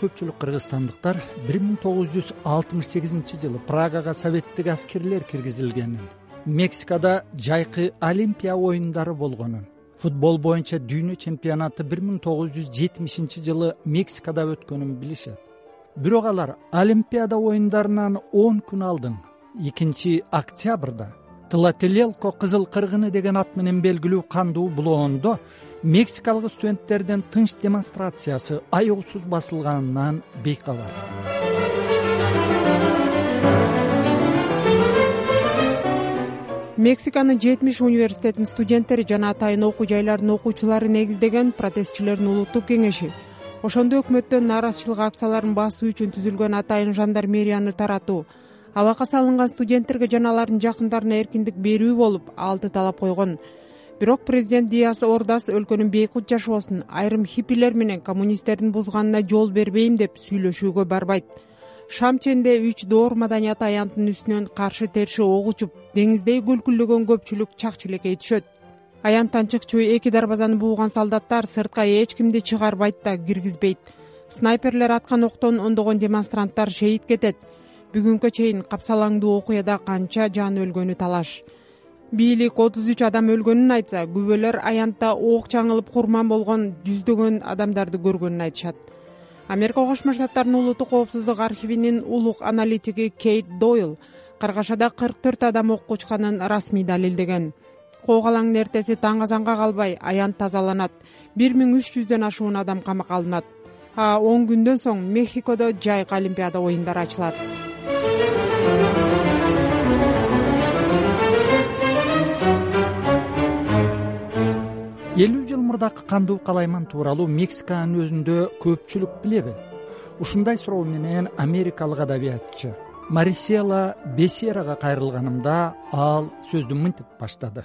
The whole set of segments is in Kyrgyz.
көпчүлүк кыргызстандыктар бир миң тогуз жүз алтымыш сегизинчи жылы прагага советтик аскерлер киргизилгенин мексикада жайкы олимпия оюндары болгонун футбол боюнча дүйнө чемпионаты бир миң тогуз жүз жетимишинчи жылы мексикада өткөнүн билишет. Бирок алар олимпиада оюндарынан он күн алдын экинчи октябрда тлателелко кызыл кыргыны деген ат менен белгилүү кандуу булоондо мексикалык студенттердин тынч демонстрациясы аеосуз басылганынан бейкабар мексиканын жетимиш университетинин студенттери жана атайын окуу жайларынын окуучулары негиздеген протестчилердин улуттук кеңеши. Ошондо өкмөттөн нааразычылык акцияларын басуу үчүн түзүлгөн атайын жандармерияны таратуу абакка салынган студенттерге жана алардын жакындарына эркиндик берүү болуп алты талап койгон бирок президент диас ордас өлкөнүн бейкут жашоосун айрым хиппилер менен коммунисттердин бузганына жол бербейм деп сүйлөшүүгө барбайт. Шамченде үч доор маданият аянтынын үстүнөн каршы терши ок учуп деңиздей күлкүлдөгөн көпчүлүк чак чилекей түшөт. Аянттан чыкчу эки дарбазаны бууган солдаттар сыртка эч кимди чыгарбайт да киргизбейт. Снайперлер аткан октон ондогон демонстранттар шейит кетет. Бүгүнкү чейин капсалаңдуу окуяда канча жан өлгөнү талаш бийлик отуз үч адам өлгөнүн айтса күбөлөр аянтта ок чаңылып курман болгон жүздөгөн адамдарды көргөнүн айтышат. Америка кошмо штаттарынын улуттук коопсуздук архивинин улук аналитиги кейт дойл каргашада кырк төрт адам окко учканын расмий далилдеген. Кок алаңдын эртеси таң азанга калбай аянт тазаланат. Бир миң үч жүздөн ашуун адам камакка алынат. А он күндөн соң мехикодо жайкы олимпиада оюндары ачылат элүү жыл мурдакы кандуу калайман тууралуу мексиканын өзүндө көпчүлүк билеби. Ушундай суроо менен америкалык адабиятчы марисела бесерага кайрылганымда ал сөздү мынтип баштады.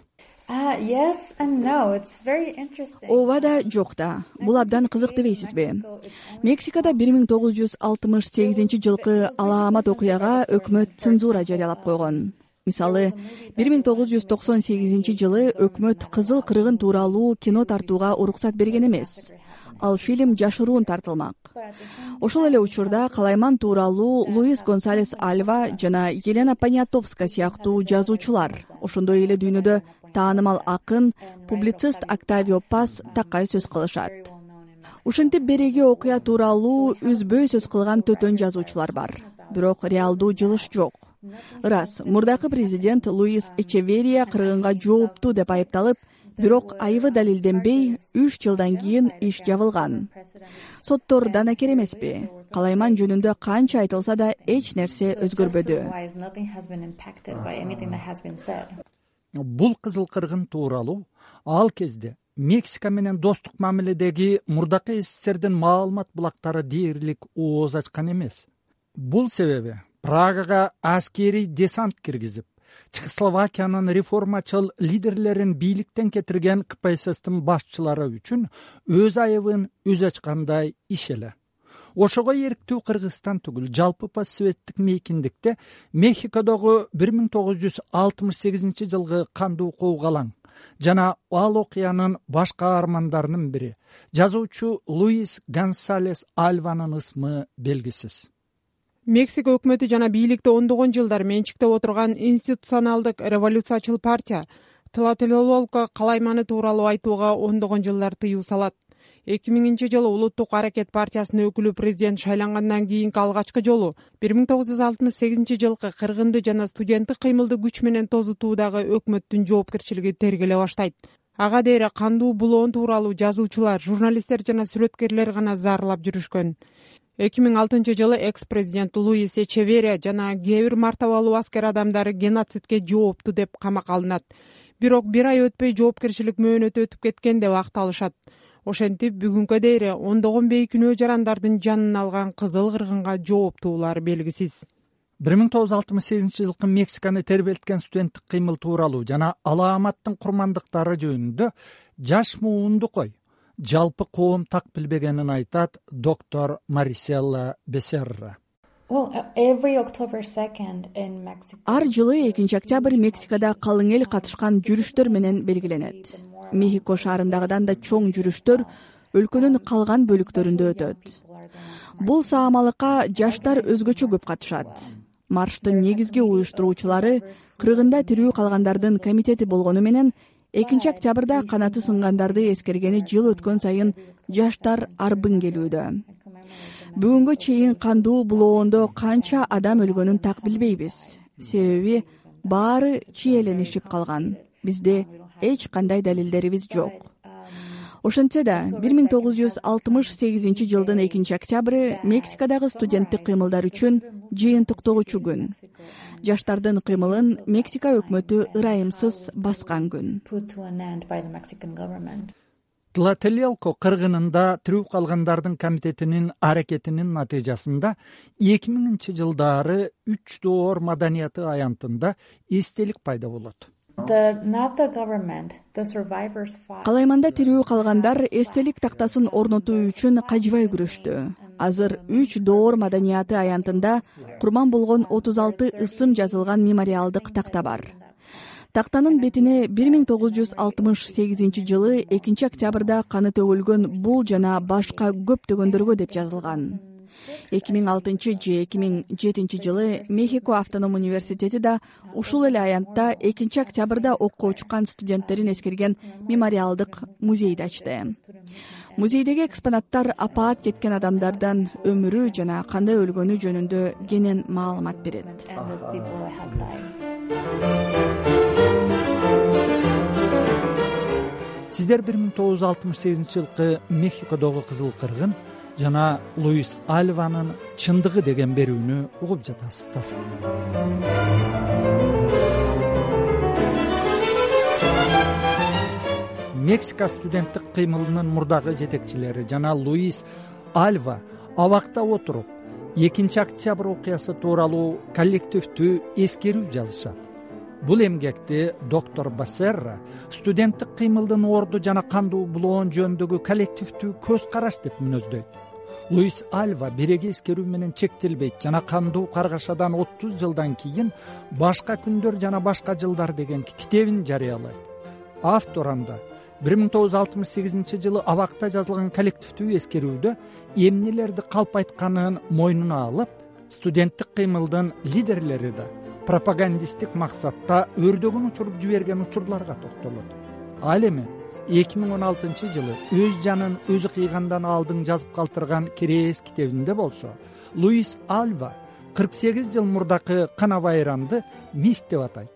Ооба да жок да. Бул абдан кызык дебейсизби мексикада бир миң тогуз жүз алтымыш сегизинчи жылкы алаамат окуяга өкмөт цензура жарыялап койгон мисалы бир миң тогуз жүз токсон сегизинчи жылы өкмөт кызыл кыргын тууралуу кино тартууга уруксат берген эмес. Ал фильм жашыруун тартылмак ошол эле учурда калайман тууралуу луис гонсалес альва жана елена понятовская сыяктуу жазуучулар. Ошондой эле дүйнөдө таанымал акын публицист октавио пас такай сөз кылышат. Ушинтип береги окуя тууралуу үзбөй сөз кылган төтөн жазуучулар бар. Бирок реалдуу жылыш жок ырас мурдакы президент луис эчеверия кыргынга жооптуу деп айыпталып бирок айыбы далилденбей үч жылдан кийин иш жабылган. Соттор данакер эмеспи. Калайман жөнүндө канча айтылса да эч нерсе өзгөрбөдү. Бул кызыл кыргын тууралуу ал кезде мексика менен достук мамиледеги мурдакы сссрдин маалымат булактары дээрлик ооз ачкан эмес. Бул себеби прагага аскерий десант киргизип чехословакиянын реформачыл лидерлерин бийликтен кетирген кпсстин башчылары үчүн өз айыбын өзү ачкандай иш эле ошого эриктүү кыргызстан түгүл жалпы постсоветтик мейкиндикте мехикодогу бир миң тогуз жүз алтымыш сегизинчи жылкы кандуу коогалаң жана ал окуянын баш каармандарынын бири жазуучу луис гонсалес альванын ысмы белгисиз мексика өкмөтү жана бийликти ондогон жылдар менчиктеп отурган институционалдык революциячыл партия тлателололко калайманы тууралуу айтууга ондогон жылдар тыюу салат. Эки миңинчи жылы улуттук аракет партиясынын өкүлү президент шайлангандан кийинки алгачкы жолу бир миң тогуз жүз алтымыш сегизинчи жылкы кыргынды жана студенттик кыймылды күч менен тозутуудагы өкмөттүн жоопкерчилиги тергеле баштайт. Ага дейре кандуу булоон тууралуу жазуучулар журналисттер жана сүрөткерлер гана зарлап жүрүшкөн эки миң алтынчы жылы экс президент луис эчеверия жана кээ бир мартабалуу аскер адамдары геноцидке жооптуу деп камакка алынат. Бирок бир ай өтпөй жоопкерчилик мөөнөтү өтүп кеткен деп акталышат. Ошентип бүгүнкү дейре ондогон бейкүнөө жарандардын жанын алган кызыл кыргынга жооптуулар белгисиз. бир миң тогуз жүз алтымыш сегизинчи жылкы мексиканы тербелткен студенттик кыймыл тууралуу жана алааматтын курмандыктары жөнүндө жаш муунду кой жалпы коом так билбегенин айтат доктор мариселла бесерра. Ар жылы экинчи октябрь мексикада калың эл катышкан жүрүштөр менен белгиленет. Мехико шаарындагыдан да чоң жүрүштөр өлкөнүн калган бөлүктөрүндө өтөт. Бул саамалыкка жаштар өзгөчө көп катышат. Марштын негизги уюштуруучулары кыргында тирүү калгандардын комитети болгону менен экинчи октябрда канаты сынгандарды эскергени жыл өткөн сайын жаштар арбын келүүдө. Бүгүнгө чейин кандуу булоондо канча адам өлгөнүн так билбейбиз. Себеби баары чиеленишип калган. Бизде эч кандай далилдерибиз жок ошентсе да бир миң тогуз жүз алтымыш сегизинчи жылдын экинчи октябры мексикадагы студенттик кыймылдар үчүн жыйынтыктоочу күн. Жаштардын кыймылын мексика өкмөтү ырайымсыз баскан күн. Тлателелко кыргынында тирүү калгандардын комитетинин аракетинин натыйжасында эки миңинчи жылдары үч доор маданияты аянтында эстелик пайда болот калайманда тирүү калгандар эстелик тактасын орнотуу үчүн кажыбай күрөштү азыр үч доор маданияты аянтында курман болгон отуз алты ысым жазылган мемориалдык такта бар. Тактанын бетине бир миң тогуз жүз алтымыш сегизинчи жылы экинчи октябрда каны төгүлгөн бул жана башка көптөгөндөргө деп жазылган эки миң алтынчы же эки миң жетинчи жылы мехико автоном университети да ушул эле аянтта экинчи октябрда окко учкан студенттерин эскерген мемориалдык музейди ачты. Музейдеги экспонаттар апаат кеткен адамдардан өмүрү жана кандай өлгөнү жөнүндө кенен маалымат берет. Сиздер бир миң тогуз жүз алтымыш сегизинчи жылкы мехикодогу кызыл кыргын жана луис альванын чындыгы деген берүүнү угуп жатасыздар. Мексика студенттик кыймылынын мурдагы жетекчилери жана луис альва абакта отуруп экинчи октябрь окуясы тууралуу коллективдүү эскерүү жазышат. Бул эмгекти доктор бассерра студенттик кыймылдын орду жана кандуу булоон жөнүндөгү коллективдүү көз караш деп мүнөздөйт луис альва биреги эскерүү менен чектелбейт жана кандуу каргашадан отуз жылдан кийин башка күндөр жана башка жылдар деген китебин жарыялайт. Автор анда бир миң тогуз жүз алтымыш сегизинчи жылы абакта жазылган коллективдүү эскерүүдө эмнелерди калп айтканын мойнуна алып студенттик кыймылдын лидерлери да пропагандисттик максатта өрдөгүн учуруп жиберген учурларга токтолот. Ал эми эки миң он алтынчы жылы өз жанын өзү кыйгандан алдын жазып калтырган кирээс китебинде болсо луис альва кырк сегиз жыл мурдакы кана байрамды миф деп атайт.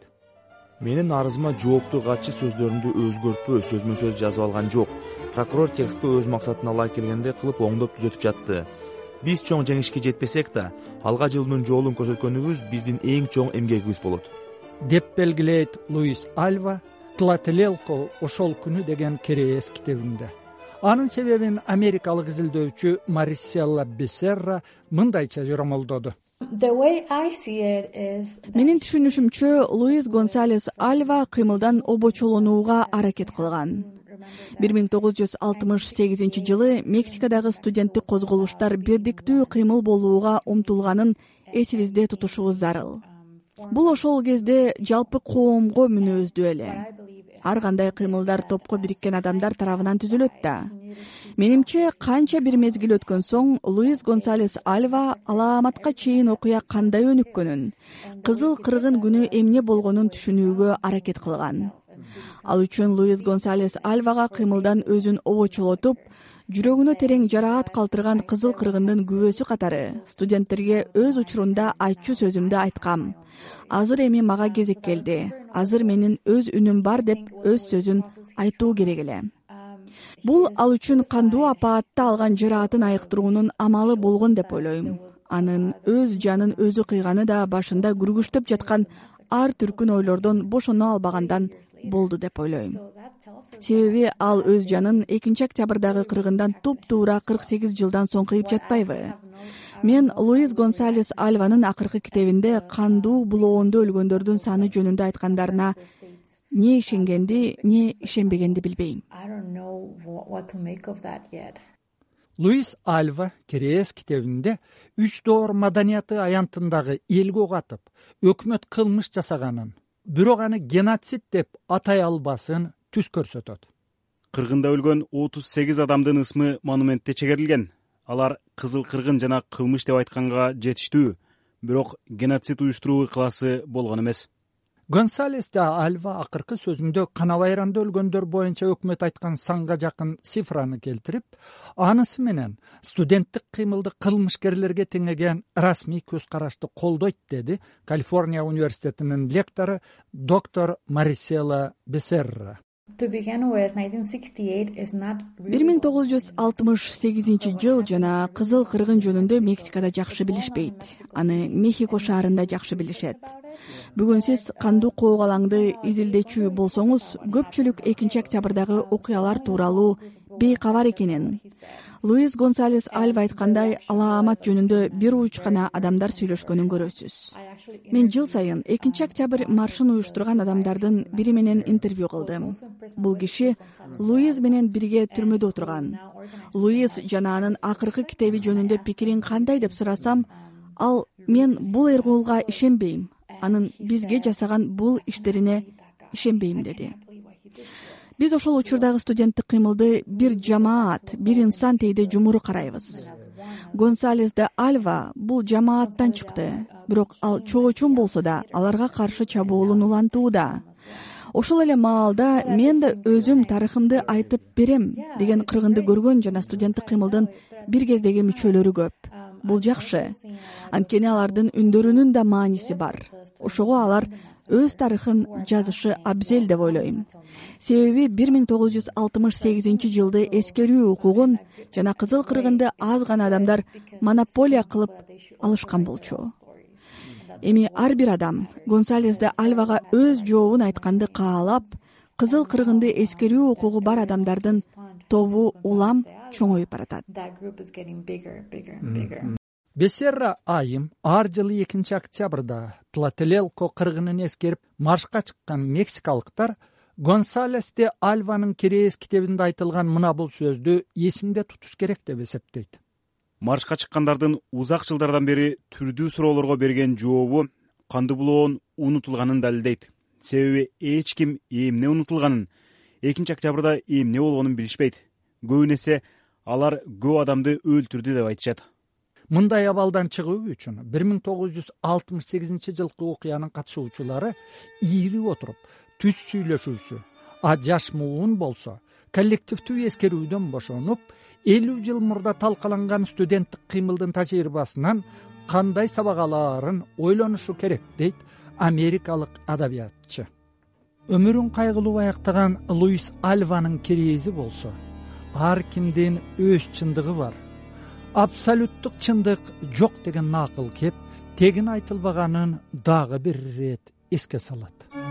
Менин арызыма жоопту катчы сөздөрүмдү өзгөртпөө сөзмө сөз жазып алган жок. Прокурор текстти өз максатына ылайык келгендей кылып оңдоп түзөтүп жатты. Биз чоң жеңишке жетпесек да алга жылуунун жолун көрсөткөнүбүз биздин эң чоң эмгегибиз болот деп белгилейт луис альва тлателелко ошол күнү деген кирээс китебинде анын себебин америкалык изилдөөчү мариселла бессерра мындайча жоромолдоду менин түшүнүшүмчө луис гонсалес альва кыймылдан обочолонууга аракет кылган. Бир миң тогуз жүз алтымыш сегизинчи жылы мексикадагы студенттик козголуштар бирдиктүү кыймыл болууга умтулганын эсибизде тутушубуз зарыл бул ошол кезде жалпы коомго мүнөздүү эле ар кандай кыймылдар топко бириккен адамдар тарабынан түзүлөт да. Менимче канча бир мезгил өткөн соң луис гонсалес альва алааматка чейин окуя кандай өнүккөнүн кызыл кыргын күнү эмне болгонун түшүнүүгө аракет кылган. Ал үчүн луис гонсалес альвага кыймылдан өзүн обочолотуп жүрөгүнө терең жараат калтырган кызыл кыргындын күбөсү катары студенттерге өз учурунда айтчу сөзүмдү айткам. Азыр эми мага кезек келди. Азыр менин өз үнүм бар деп өз сөзүн айтуу керек эле бул ал үчүн кандуу апаатты алган жараатын айыктыруунун амалы болгон деп ойлойм. Анын өз жанын өзү кыйганы да башында күргүчтөп жаткан ар түркүн ойлордон бошоно албагандан болду деп ойлойм. Себеби ал өз жанын экинчи октябрдагы кыргындан туптуура кырк сегиз жылдан соң кыйып жатпайбы. мен луис гонсалес альванын акыркы китебинде кандуу булоондо өлгөндөрдүн саны жөнүндө айткандарына не ишенгенди не ишенбегенди билбейм луис альва кирээс китебинде үч доор маданияты аянтындагы элге ок атып өкмөт кылмыш жасаганын бирок аны геноцид деп атай албасын түз көрсөтөт. Кыргында өлгөн отуз сегиз адамдын ысмы монументте чегерилген. Алар кызыл кыргын жана кылмыш деп айтканга жетиштүү. Бирок геноцид уюштуруу ыкыласы болгон эмес гонсалес да альва акыркы сөзүндө кана байранда өлгөндөр боюнча өкмөт айткан санга жакын цифраны келтирип анысы менен студенттик кыймылды кылмышкерлерге теңеген расмий көз карашты колдойт деди калифорния университетинин лектору доктор марисела бесерра бир миң тогуз жүз алтымыш сегизинчи жыл жана кызыл кыргын жөнүндө мексикада жакшы билишпейт. Аны мехико шаарында жакшы билишет. Бүгүн сиз кандуу коогалаңды изилдечү болсоңуз көпчүлүк экинчи октябрдагы окуялар тууралуу бейкабар экенин. Луис гонсалес альва айткандай алаамат жөнүндө бир учкана адамдар сүйлөшкөнүн көрөсүз. Мен жыл сайын экинчи октябрь маршын уюштурган адамдардын бири менен интервью кылдым. Бул киши луис менен бирге түрмөдө отурган. Луис жана анын акыркы китеби жөнүндө пикириң кандай деп сурасам ал мен бул эргуулга ишенбейм. Анын бизге жасаган бул иштерине ишенбейм деди биз ошол учурдагы студенттик кыймылды бир жамаат бир инсан тийде жумуру карайбыз. Гонсалес де альва бул жамааттан чыкты. Бирок ал чоочун болсо да аларга каршы чабуулун улантууда ошол эле маалда мен да өзүм тарыхымды айтып берем деген кыргынды көргөн жана студенттик кыймылдын бир кездеги мүчөлөрү көп. Бул жакшы. Анткени алардын үндөрүнүн да мааниси бар. Ошого алар өз тарыхын жазышы абзел деп ойлойм. Себеби бир миң тогуз жүз алтымыш сегизинчи жылды эскерүү укугун жана кызыл кыргынды аз гана адамдар монополия кылып алышкан болчу. Эми ар бир адам гонсалес де альвага өз жообун айтканды каалап кызыл кыргынды эскерүү укугу бар адамдардын тобу улам чоңоюп баратат бесерра айым ар жылы экинчи октябрда тлателелко кыргынын эскерип маршка чыккан мексикалыктар гонсалес де альванын кирээз китебинде айтылган мына бул сөздү эсинде тутуш керек деп эсептейт. Маршка чыккандардын узак жылдардан бери түрдүү суроолорго берген жообу кандуу булоон унутулганын далилдейт. Себеби эч ким эмне унутулганын экинчи октябрда эмне болгонун билишпейт. Көбүн эсе алар көп адамды өлтүрдү деп айтышат мындай абалдан чыгуу үчүн бир миң тогуз жүз алтымыш сегизинчи жылкы окуянын катышуучулары ийрип отуруп түз сүйлөшүүсү а жаш муун болсо коллективдүү эскерүүдөн бошонуп элүү жыл мурда талкаланган студенттик кыймылдын тажрыйбасынан кандай сабак алаарын ойлонушу керек дейт америкалык адабиятчы. Өмүрүн кайгылуу аяктаган луис альванын кирээзи болсо ар кимдин өз чындыгы бар абсолюттук чындык жок деген накыл кеп тегин айтылбаганын дагы бир ирет эске салат